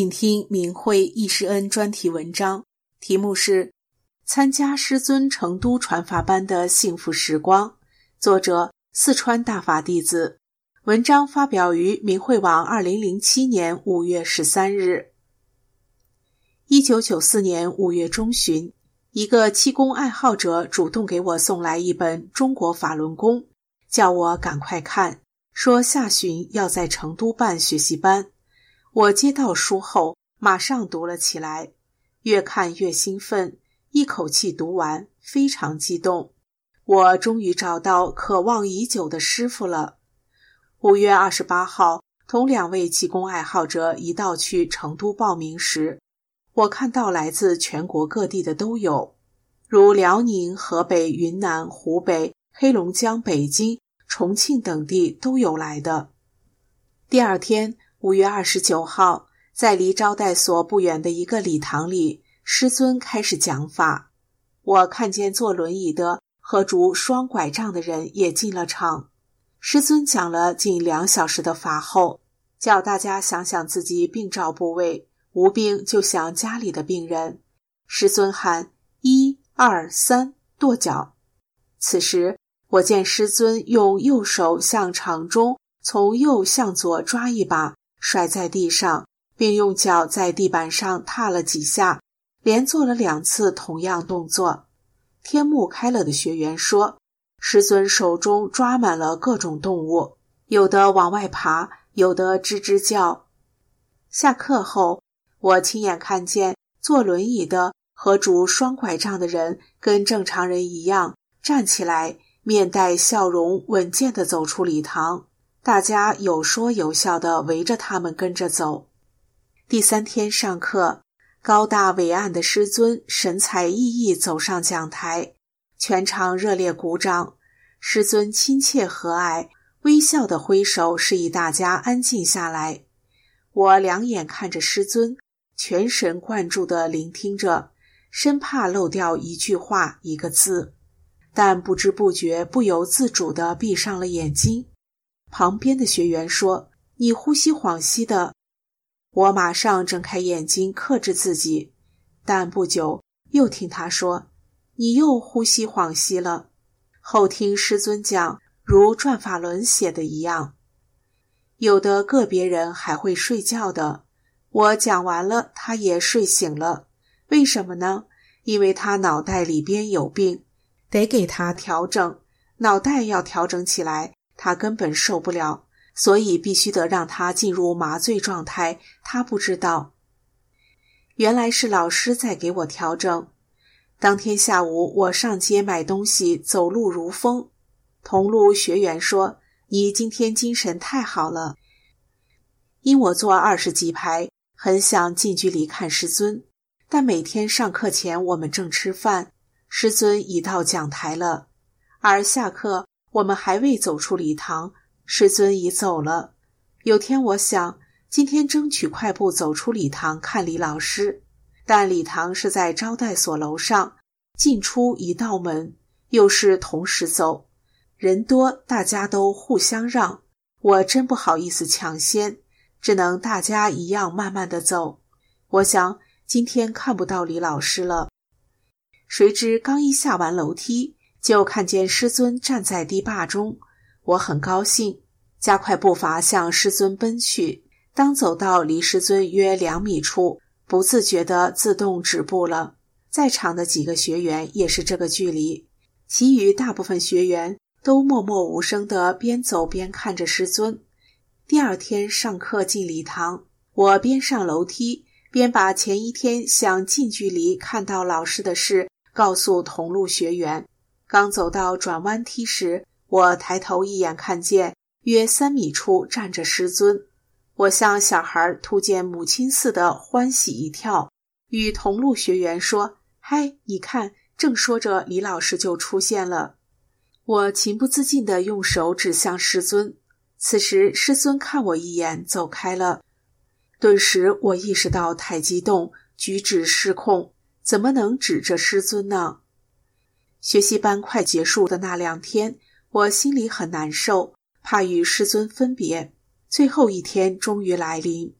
请听明慧易师恩专题文章，题目是《参加师尊成都传法班的幸福时光》，作者四川大法弟子。文章发表于明慧网，二零零七年五月十三日。一九九四年五月中旬，一个气功爱好者主动给我送来一本《中国法轮功》，叫我赶快看，说下旬要在成都办学习班。我接到书后，马上读了起来，越看越兴奋，一口气读完，非常激动。我终于找到渴望已久的师傅了。五月二十八号，同两位气功爱好者一道去成都报名时，我看到来自全国各地的都有，如辽宁、河北、云南、湖北、黑龙江、北京、重庆等地都有来的。第二天。五月二十九号，在离招待所不远的一个礼堂里，师尊开始讲法。我看见坐轮椅的和拄双拐杖的人也进了场。师尊讲了近两小时的法后，叫大家想想自己病灶部位，无病就想家里的病人。师尊喊一二三跺脚。此时，我见师尊用右手向场中从右向左抓一把。摔在地上，并用脚在地板上踏了几下，连做了两次同样动作。天目开了的学员说：“师尊手中抓满了各种动物，有的往外爬，有的吱吱叫。”下课后，我亲眼看见坐轮椅的和拄双拐杖的人跟正常人一样站起来，面带笑容，稳健地走出礼堂。大家有说有笑的围着他们跟着走。第三天上课，高大伟岸的师尊神采奕奕走上讲台，全场热烈鼓掌。师尊亲切和蔼，微笑的挥手示意大家安静下来。我两眼看着师尊，全神贯注地聆听着，生怕漏掉一句话、一个字，但不知不觉、不由自主地闭上了眼睛。旁边的学员说：“你呼吸恍兮的。”我马上睁开眼睛，克制自己。但不久又听他说：“你又呼吸恍兮了。”后听师尊讲，如转法轮写的一样，有的个别人还会睡觉的。我讲完了，他也睡醒了。为什么呢？因为他脑袋里边有病，得给他调整。脑袋要调整起来。他根本受不了，所以必须得让他进入麻醉状态。他不知道，原来是老师在给我调整。当天下午，我上街买东西，走路如风。同路学员说：“你今天精神太好了。”因我坐二十几排，很想近距离看师尊，但每天上课前我们正吃饭，师尊已到讲台了，而下课。我们还未走出礼堂，师尊已走了。有天我想，今天争取快步走出礼堂看李老师，但礼堂是在招待所楼上，进出一道门，又是同时走，人多，大家都互相让，我真不好意思抢先，只能大家一样慢慢的走。我想今天看不到李老师了，谁知刚一下完楼梯。就看见师尊站在堤坝中，我很高兴，加快步伐向师尊奔去。当走到离师尊约两米处，不自觉地自动止步了。在场的几个学员也是这个距离，其余大部分学员都默默无声地边走边看着师尊。第二天上课进礼堂，我边上楼梯边把前一天想近距离看到老师的事告诉同路学员。刚走到转弯梯时，我抬头一眼看见约三米处站着师尊。我像小孩突见母亲似的欢喜一跳，与同路学员说：“嗨，你看！”正说着，李老师就出现了。我情不自禁地用手指向师尊。此时，师尊看我一眼，走开了。顿时，我意识到太激动，举止失控，怎么能指着师尊呢？学习班快结束的那两天，我心里很难受，怕与师尊分别。最后一天终于来临，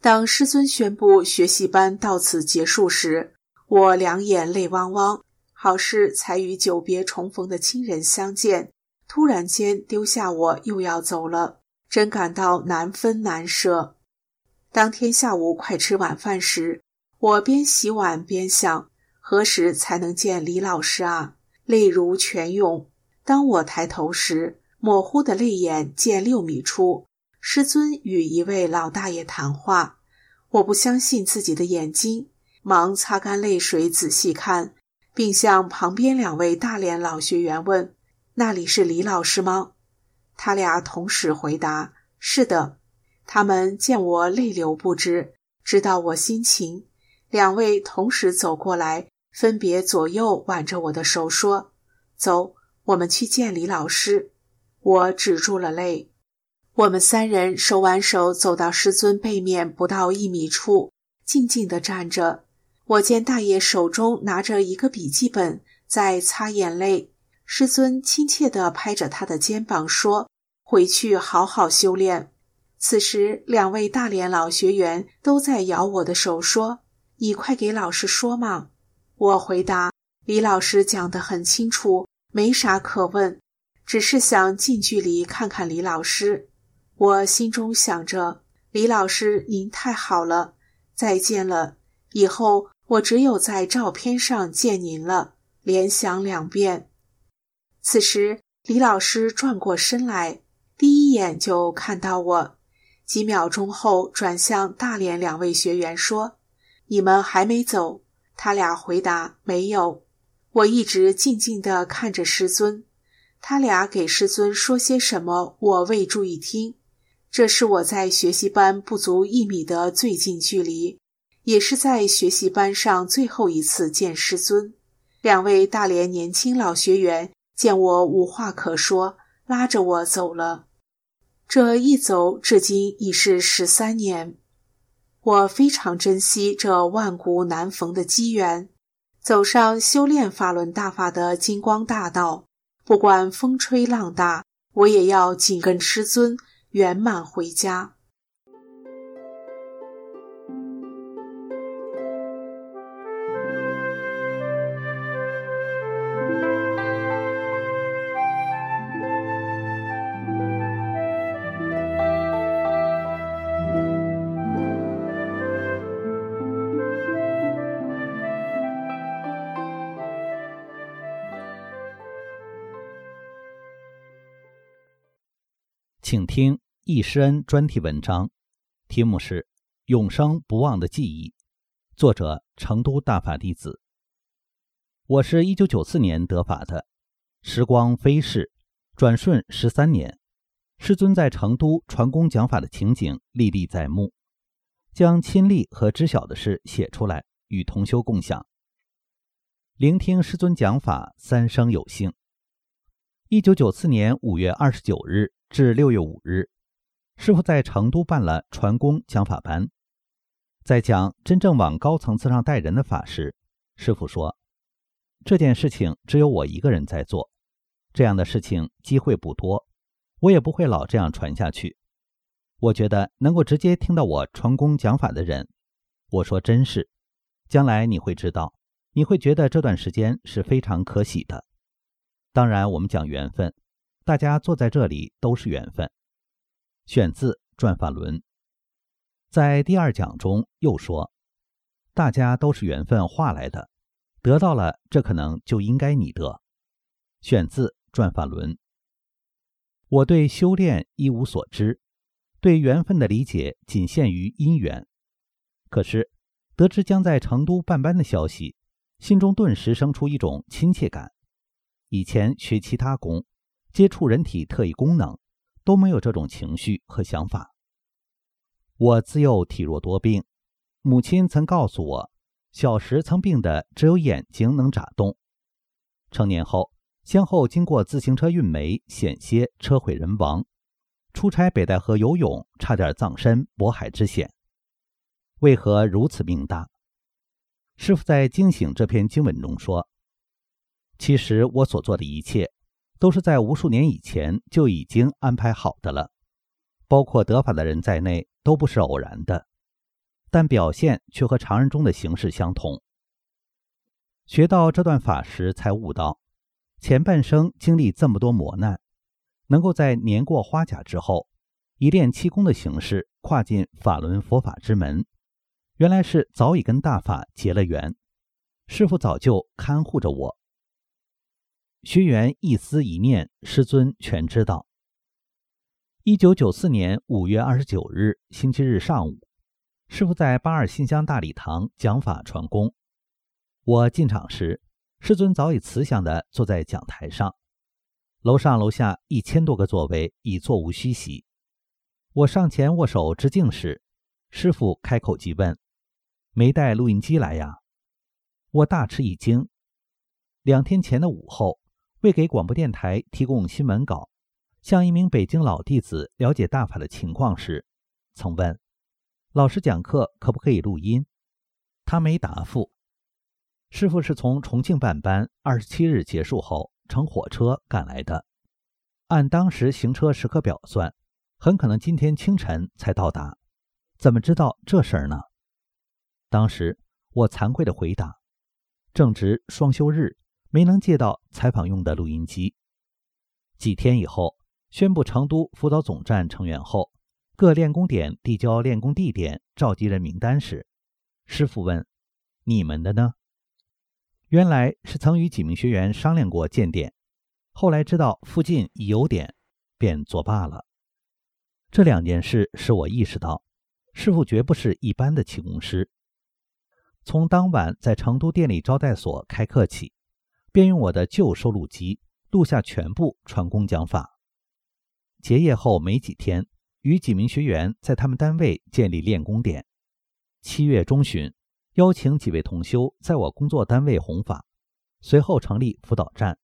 当师尊宣布学习班到此结束时，我两眼泪汪汪。好事才与久别重逢的亲人相见，突然间丢下我又要走了，真感到难分难舍。当天下午快吃晚饭时，我边洗碗边想：何时才能见李老师啊？泪如泉涌。当我抬头时，模糊的泪眼见六米处，师尊与一位老大爷谈话。我不相信自己的眼睛，忙擦干泪水，仔细看。并向旁边两位大连老学员问：“那里是李老师吗？”他俩同时回答：“是的。”他们见我泪流不止，知道我心情，两位同时走过来，分别左右挽着我的手说：“走，我们去见李老师。”我止住了泪。我们三人手挽手走到师尊背面不到一米处，静静地站着。我见大爷手中拿着一个笔记本，在擦眼泪。师尊亲切地拍着他的肩膀说：“回去好好修炼。”此时，两位大连老学员都在摇我的手，说：“你快给老师说嘛！”我回答：“李老师讲得很清楚，没啥可问，只是想近距离看看李老师。”我心中想着：“李老师，您太好了，再见了，以后。”我只有在照片上见您了，连想两遍。此时，李老师转过身来，第一眼就看到我，几秒钟后转向大连两位学员说：“你们还没走？”他俩回答：“没有。”我一直静静地看着师尊，他俩给师尊说些什么，我未注意听。这是我在学习班不足一米的最近距离。也是在学习班上最后一次见师尊，两位大连年轻老学员见我无话可说，拉着我走了。这一走至今已是十三年，我非常珍惜这万古难逢的机缘，走上修炼法轮大法的金光大道。不管风吹浪大，我也要紧跟师尊圆满回家。请听易师恩专题文章，题目是《永生不忘的记忆》，作者成都大法弟子。我是一九九四年得法的，时光飞逝，转瞬十三年，师尊在成都传功讲法的情景历历在目，将亲历和知晓的事写出来，与同修共享。聆听师尊讲法，三生有幸。一九九四年五月二十九日。至六月五日，师傅在成都办了传功讲法班，在讲真正往高层次上带人的法时，师傅说：“这件事情只有我一个人在做，这样的事情机会不多，我也不会老这样传下去。我觉得能够直接听到我传功讲法的人，我说真是，将来你会知道，你会觉得这段时间是非常可喜的。当然，我们讲缘分。”大家坐在这里都是缘分。选自《转法轮》。在第二讲中又说：“大家都是缘分化来的，得到了这可能就应该你得。”选自《转法轮》。我对修炼一无所知，对缘分的理解仅限于因缘。可是得知将在成都办班的消息，心中顿时生出一种亲切感。以前学其他功。接触人体特异功能，都没有这种情绪和想法。我自幼体弱多病，母亲曾告诉我，小时曾病得只有眼睛能眨动。成年后，先后经过自行车运煤险些车毁人亡，出差北戴河游泳差点葬身渤海之险。为何如此命大？师傅在惊醒这篇经文中说：“其实我所做的一切，都是在无数年以前就已经安排好的了，包括得法的人在内。”都不是偶然的，但表现却和常人中的形式相同。学到这段法时，才悟到前半生经历这么多磨难，能够在年过花甲之后，以练气功的形式跨进法轮佛法之门，原来是早已跟大法结了缘。师傅早就看护着我，学员一思一念，师尊全知道。一九九四年五月二十九日星期日上午，师傅在八二新乡大礼堂讲法传功。我进场时，师尊早已慈祥地坐在讲台上，楼上楼下一千多个座位已座无虚席。我上前握手致敬时，师傅开口即问：“没带录音机来呀？”我大吃一惊。两天前的午后，为给广播电台提供新闻稿。向一名北京老弟子了解大法的情况时，曾问老师讲课可不可以录音？他没答复。师傅是从重庆办班，二十七日结束后乘火车赶来的。按当时行车时刻表算，很可能今天清晨才到达。怎么知道这事儿呢？当时我惭愧地回答：正值双休日，没能借到采访用的录音机。几天以后。宣布成都辅导总站成员后，各练功点递交练功地点、召集人名单时，师傅问：“你们的呢？”原来是曾与几名学员商量过建点，后来知道附近已有点，便作罢了。这两件事使我意识到，师傅绝不是一般的气功师。从当晚在成都电力招待所开课起，便用我的旧收录机录下全部传功讲法。结业后没几天，与几名学员在他们单位建立练功点。七月中旬，邀请几位同修在我工作单位弘法，随后成立辅导站。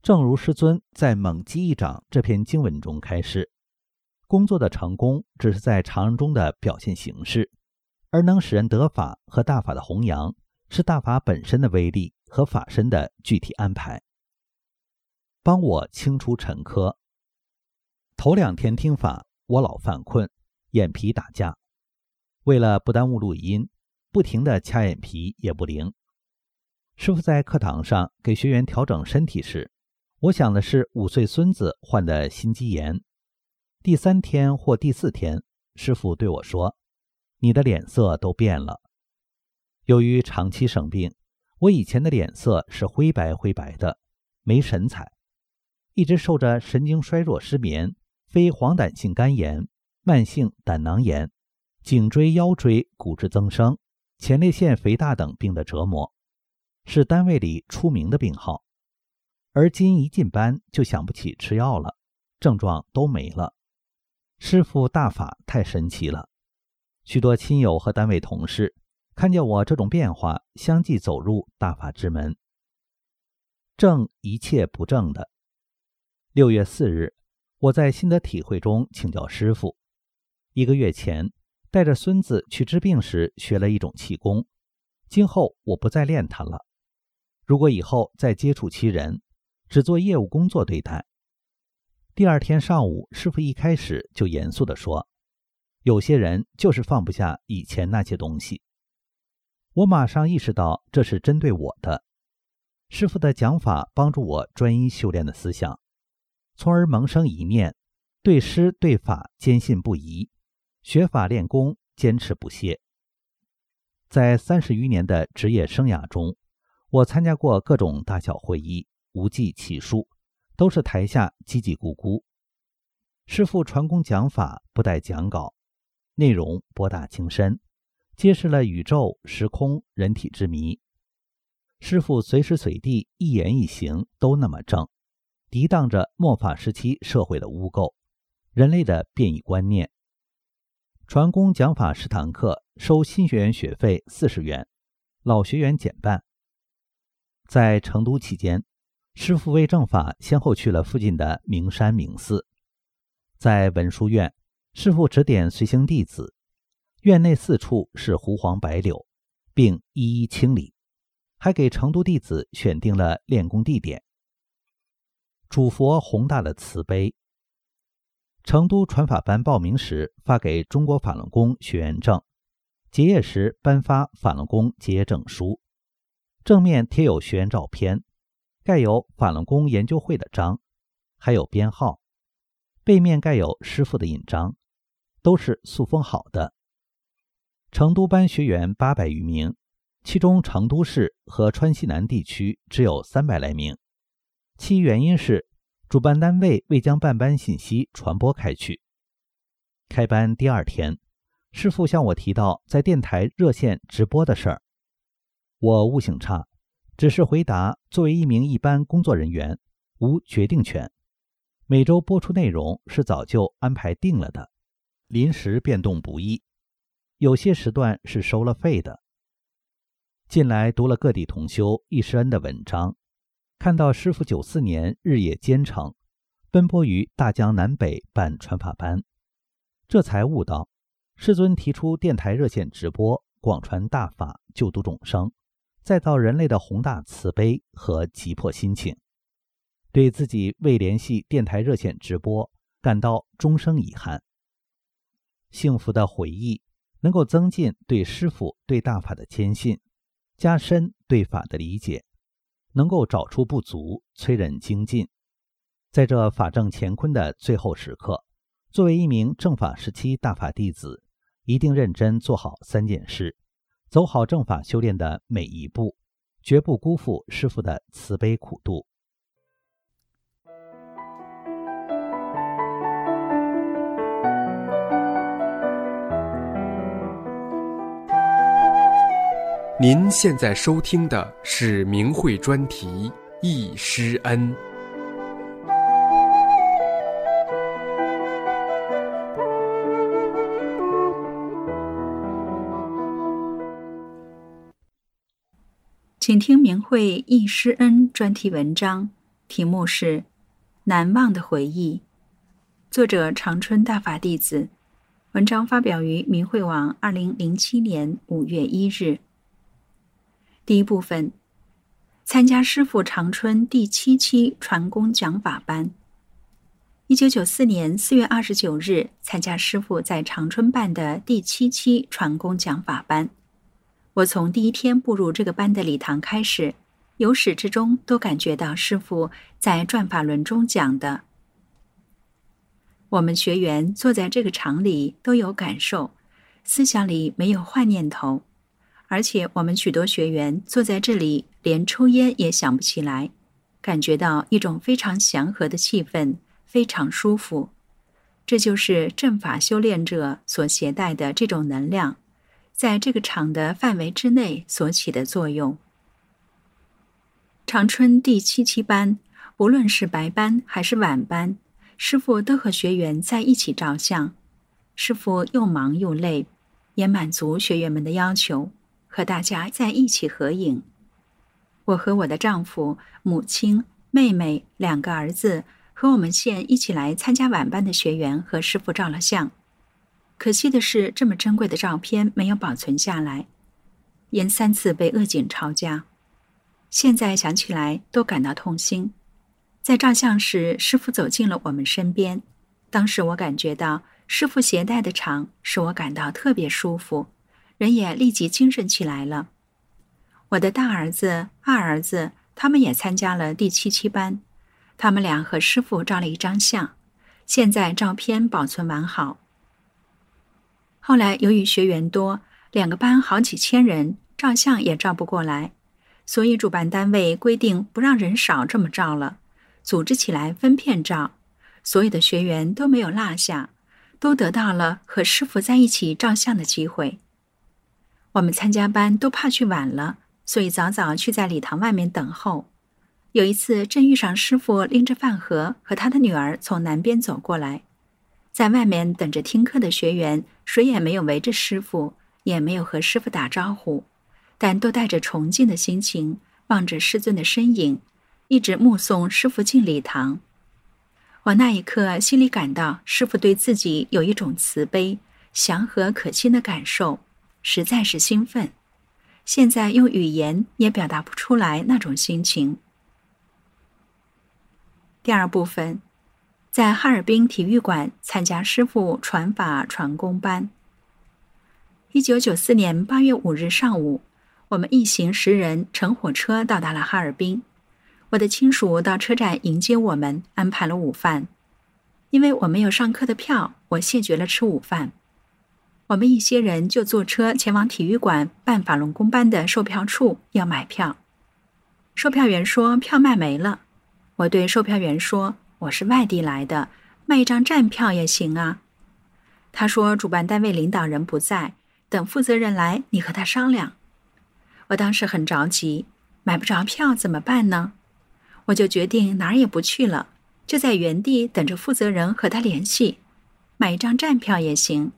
正如师尊在《猛击一掌》这篇经文中开示，工作的成功只是在常人中的表现形式，而能使人得法和大法的弘扬，是大法本身的威力和法身的具体安排。帮我清除陈疴。头两天听法，我老犯困，眼皮打架。为了不耽误录音，不停地掐眼皮也不灵。师傅在课堂上给学员调整身体时，我想的是五岁孙子患的心肌炎。第三天或第四天，师傅对我说：“你的脸色都变了。”由于长期生病，我以前的脸色是灰白灰白的，没神采，一直受着神经衰弱、失眠。非黄疸性肝炎、慢性胆囊炎、颈椎腰椎骨质增生、前列腺肥大等病的折磨，是单位里出名的病号。而今一进班就想不起吃药了，症状都没了。师傅大法太神奇了，许多亲友和单位同事看见我这种变化，相继走入大法之门。正一切不正的。六月四日。我在心得体会中请教师傅，一个月前带着孙子去治病时学了一种气功，今后我不再练它了。如果以后再接触其人，只做业务工作对待。第二天上午，师傅一开始就严肃地说：“有些人就是放不下以前那些东西。”我马上意识到这是针对我的。师傅的讲法帮助我专一修炼的思想。从而萌生一念，对师对法坚信不疑，学法练功坚持不懈。在三十余年的职业生涯中，我参加过各种大小会议，无计其数，都是台下叽叽咕咕。师傅传功讲法不带讲稿，内容博大精深，揭示了宇宙、时空、人体之谜。师傅随时随地一言一行都那么正。抵挡着末法时期社会的污垢，人类的变异观念。传功讲法十堂课，收新学员学费四十元，老学员减半。在成都期间，师傅为正法，先后去了附近的名山名寺。在文殊院，师傅指点随行弟子，院内四处是胡黄白柳，并一一清理，还给成都弟子选定了练功地点。主佛宏大的慈悲。成都传法班报名时发给中国法轮功学员证，结业时颁发法轮功结业证书，正面贴有学员照片，盖有法轮功研究会的章，还有编号，背面盖有师傅的印章，都是塑封好的。成都班学员八百余名，其中成都市和川西南地区只有三百来名。其原因是主办单位未将办班信息传播开去。开班第二天，师傅向我提到在电台热线直播的事儿，我悟性差，只是回答作为一名一般工作人员，无决定权。每周播出内容是早就安排定了的，临时变动不易，有些时段是收了费的。近来读了各地同修易师恩的文章。看到师傅九四年日夜兼程，奔波于大江南北办传法班，这才悟到，师尊提出电台热线直播广传大法救度众生，再造人类的宏大慈悲和急迫心情，对自己未联系电台热线直播感到终生遗憾。幸福的回忆能够增进对师傅对大法的坚信，加深对法的理解。能够找出不足，催人精进。在这法正乾坤的最后时刻，作为一名正法时期大法弟子，一定认真做好三件事，走好正法修炼的每一步，绝不辜负师傅的慈悲苦度。您现在收听的是明慧专题《易师恩》。请听明慧《易师恩》专题文章，题目是《难忘的回忆》，作者长春大法弟子。文章发表于明慧网，二零零七年五月一日。第一部分，参加师傅长春第七期传功讲法班。一九九四年四月二十九日，参加师傅在长春办的第七期传功讲法班。我从第一天步入这个班的礼堂开始，由始至终都感觉到师傅在转法轮中讲的。我们学员坐在这个场里都有感受，思想里没有坏念头。而且我们许多学员坐在这里，连抽烟也想不起来，感觉到一种非常祥和的气氛，非常舒服。这就是正法修炼者所携带的这种能量，在这个场的范围之内所起的作用。长春第七期班，不论是白班还是晚班，师傅都和学员在一起照相。师傅又忙又累，也满足学员们的要求。和大家在一起合影。我和我的丈夫、母亲、妹妹、两个儿子和我们县一起来参加晚班的学员和师傅照了相。可惜的是，这么珍贵的照片没有保存下来，因三次被恶警抄家。现在想起来都感到痛心。在照相时，师傅走进了我们身边。当时我感觉到师傅携带的场使我感到特别舒服。人也立即精神起来了。我的大儿子、二儿子他们也参加了第七期班，他们俩和师傅照了一张相，现在照片保存完好。后来由于学员多，两个班好几千人，照相也照不过来，所以主办单位规定不让人少这么照了，组织起来分片照，所有的学员都没有落下，都得到了和师傅在一起照相的机会。我们参加班都怕去晚了，所以早早去在礼堂外面等候。有一次，正遇上师傅拎着饭盒和他的女儿从南边走过来，在外面等着听课的学员，谁也没有围着师傅，也没有和师傅打招呼，但都带着崇敬的心情，望着师尊的身影，一直目送师傅进礼堂。我那一刻心里感到，师傅对自己有一种慈悲、祥和、可亲的感受，实在是兴奋。现在用语言也表达不出来那种心情。第二部分，在哈尔滨体育馆参加师傅传法传功班。一九九四年八月五日上午，我们一行十人乘火车到达了哈尔滨。我的亲属到车站迎接我们，安排了午饭。因为我没有上课的票，我谢绝了吃午饭。我们一些人就坐车前往体育馆办法轮功班的售票处要买票。售票员说票卖没了。我对售票员说：“我是外地来的，卖一张站票也行啊。”他说：“主办单位领导人不在，等负责人来，你和他商量。”我当时很着急，买不着票怎么办呢？我就决定哪儿也不去了，就在原地等着负责人和他联系，买一张站票也行。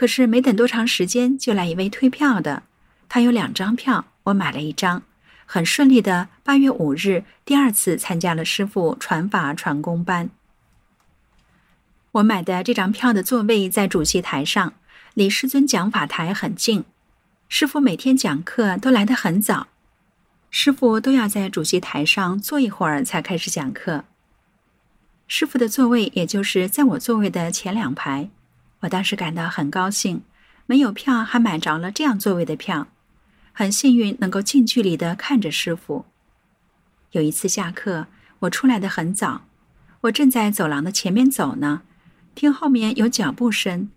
可是没等多长时间，就来一位退票的，他有两张票，我买了一张，很顺利的八月五日第二次参加了师傅传法传功班。我买的这张票的座位在主席台上，离师尊讲法台很近。师傅每天讲课都来得很早。师傅都要在主席台上坐一会儿才开始讲课。师傅的座位也就是在我座位的前两排，我当时感到很高兴，没有票还买着了这样座位的票，很幸运能够近距离的看着师傅。有一次下课，我出来的很早，我正在走廊的前面走呢，听后面有脚步声，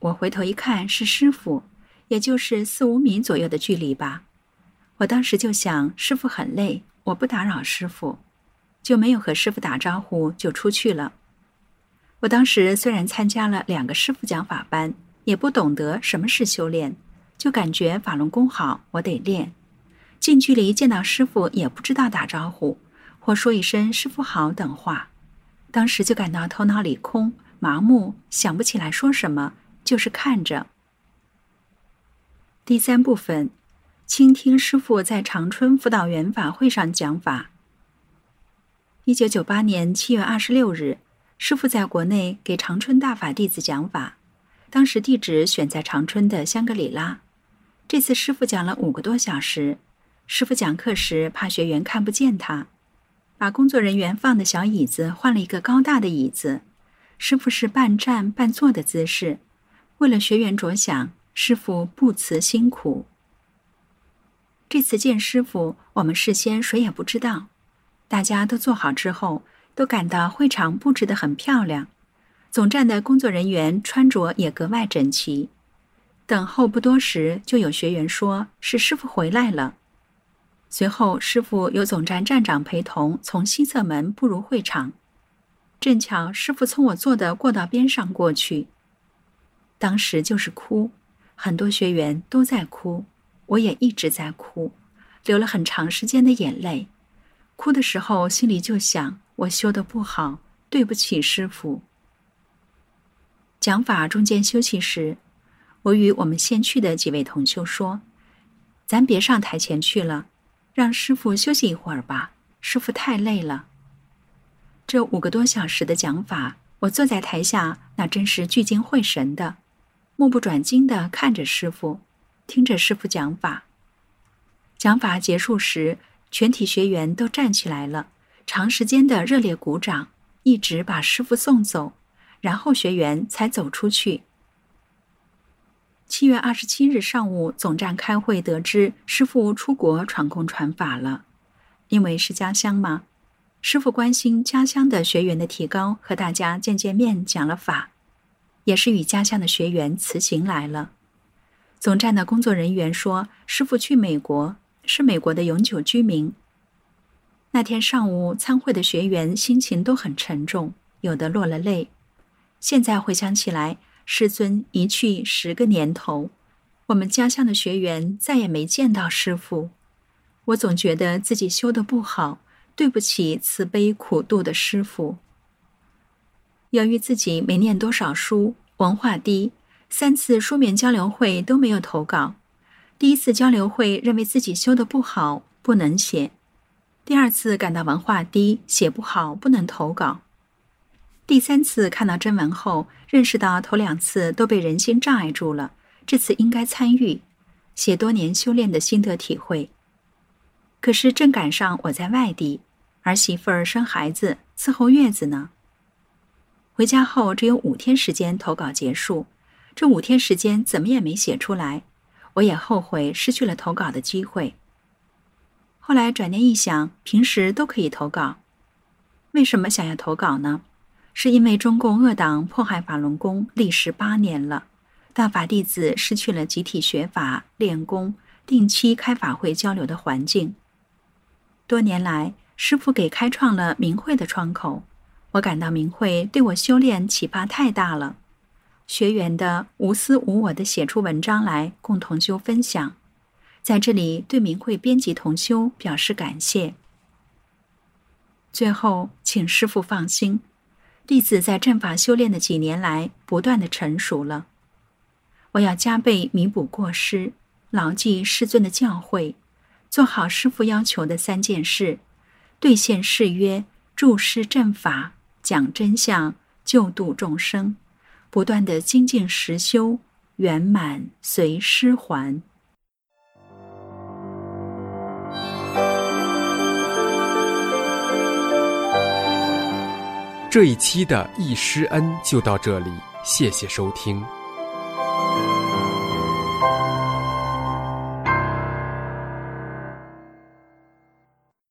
我回头一看是师傅，也就是四五米左右的距离吧。我当时就想，师傅很累，我不打扰师傅，就没有和师傅打招呼，就出去了。我当时虽然参加了两个师傅讲法班，也不懂得什么是修炼，就感觉法轮功好，我得练。近距离见到师傅，也不知道打招呼或说一声“师傅好”等话，当时就感到头脑里空、麻木，想不起来说什么，就是看着。第三部分。倾听师傅在长春辅导员法会上讲法。一九九八年七月二十六日，师傅在国内给长春大法弟子讲法，当时地址选在长春的香格里拉。这次师傅讲了五个多小时。师傅讲课时怕学员看不见他，把工作人员放的小椅子换了一个高大的椅子。师傅是半站半坐的姿势，为了学员着想，师傅不辞辛苦。这次见师傅，我们事先谁也不知道。大家都坐好之后，都感到会场布置得很漂亮。总站的工作人员穿着也格外整齐。等候不多时，就有学员说是师傅回来了。随后，师傅由总站站长陪同从西侧门步入会场。正巧师傅从我坐的过道边上过去，当时就是哭，很多学员都在哭。我也一直在哭，流了很长时间的眼泪。哭的时候，心里就想：我修的不好，对不起师傅。讲法中间休息时，我与我们先去的几位同修说：“咱别上台前去了，让师傅休息一会儿吧。师傅太累了。”这五个多小时的讲法，我坐在台下，那真是聚精会神的，目不转睛的看着师傅。听着师傅讲法，讲法结束时，全体学员都站起来了，长时间的热烈鼓掌，一直把师傅送走，然后学员才走出去。七月二十七日上午，总站开会得知师傅出国传功传法了，因为是家乡嘛，师傅关心家乡的学员的提高，和大家见见面，讲了法，也是与家乡的学员辞行来了。总站的工作人员说：“师傅去美国，是美国的永久居民。”那天上午参会的学员心情都很沉重，有的落了泪。现在回想起来，师尊一去十个年头，我们家乡的学员再也没见到师傅。我总觉得自己修的不好，对不起慈悲苦度的师傅。由于自己没念多少书，文化低，三次书面交流会都没有投稿。第一次交流会认为自己修的不好，不能写；第二次感到文化低，写不好，不能投稿；第三次看到真文后，认识到头两次都被人心障碍住了，这次应该参与，写多年修炼的心得体会。可是正赶上我在外地，儿媳妇儿生孩子伺候月子呢。回家后只有五天时间投稿结束，这五天时间怎么也没写出来。我也后悔失去了投稿的机会。后来转念一想，平时都可以投稿，为什么想要投稿呢？是因为中共恶党迫害法轮功历时八年了，大法弟子失去了集体学法、练功、定期开法会交流的环境。多年来，师傅给开创了明慧的窗口，我感到明慧对我修炼启发太大了。学员的无私无我的写出文章来共同修分享，在这里对明慧编辑同修表示感谢。最后，请师父放心，弟子在正法修炼的几年来不断的成熟了。我要加倍弥补过失，牢记师尊的教诲，做好师父要求的三件事，兑现誓约，助师正法，讲真相，救度众生。不断的精进实修，圆满随师还。这一期的易师恩就到这里，谢谢收听。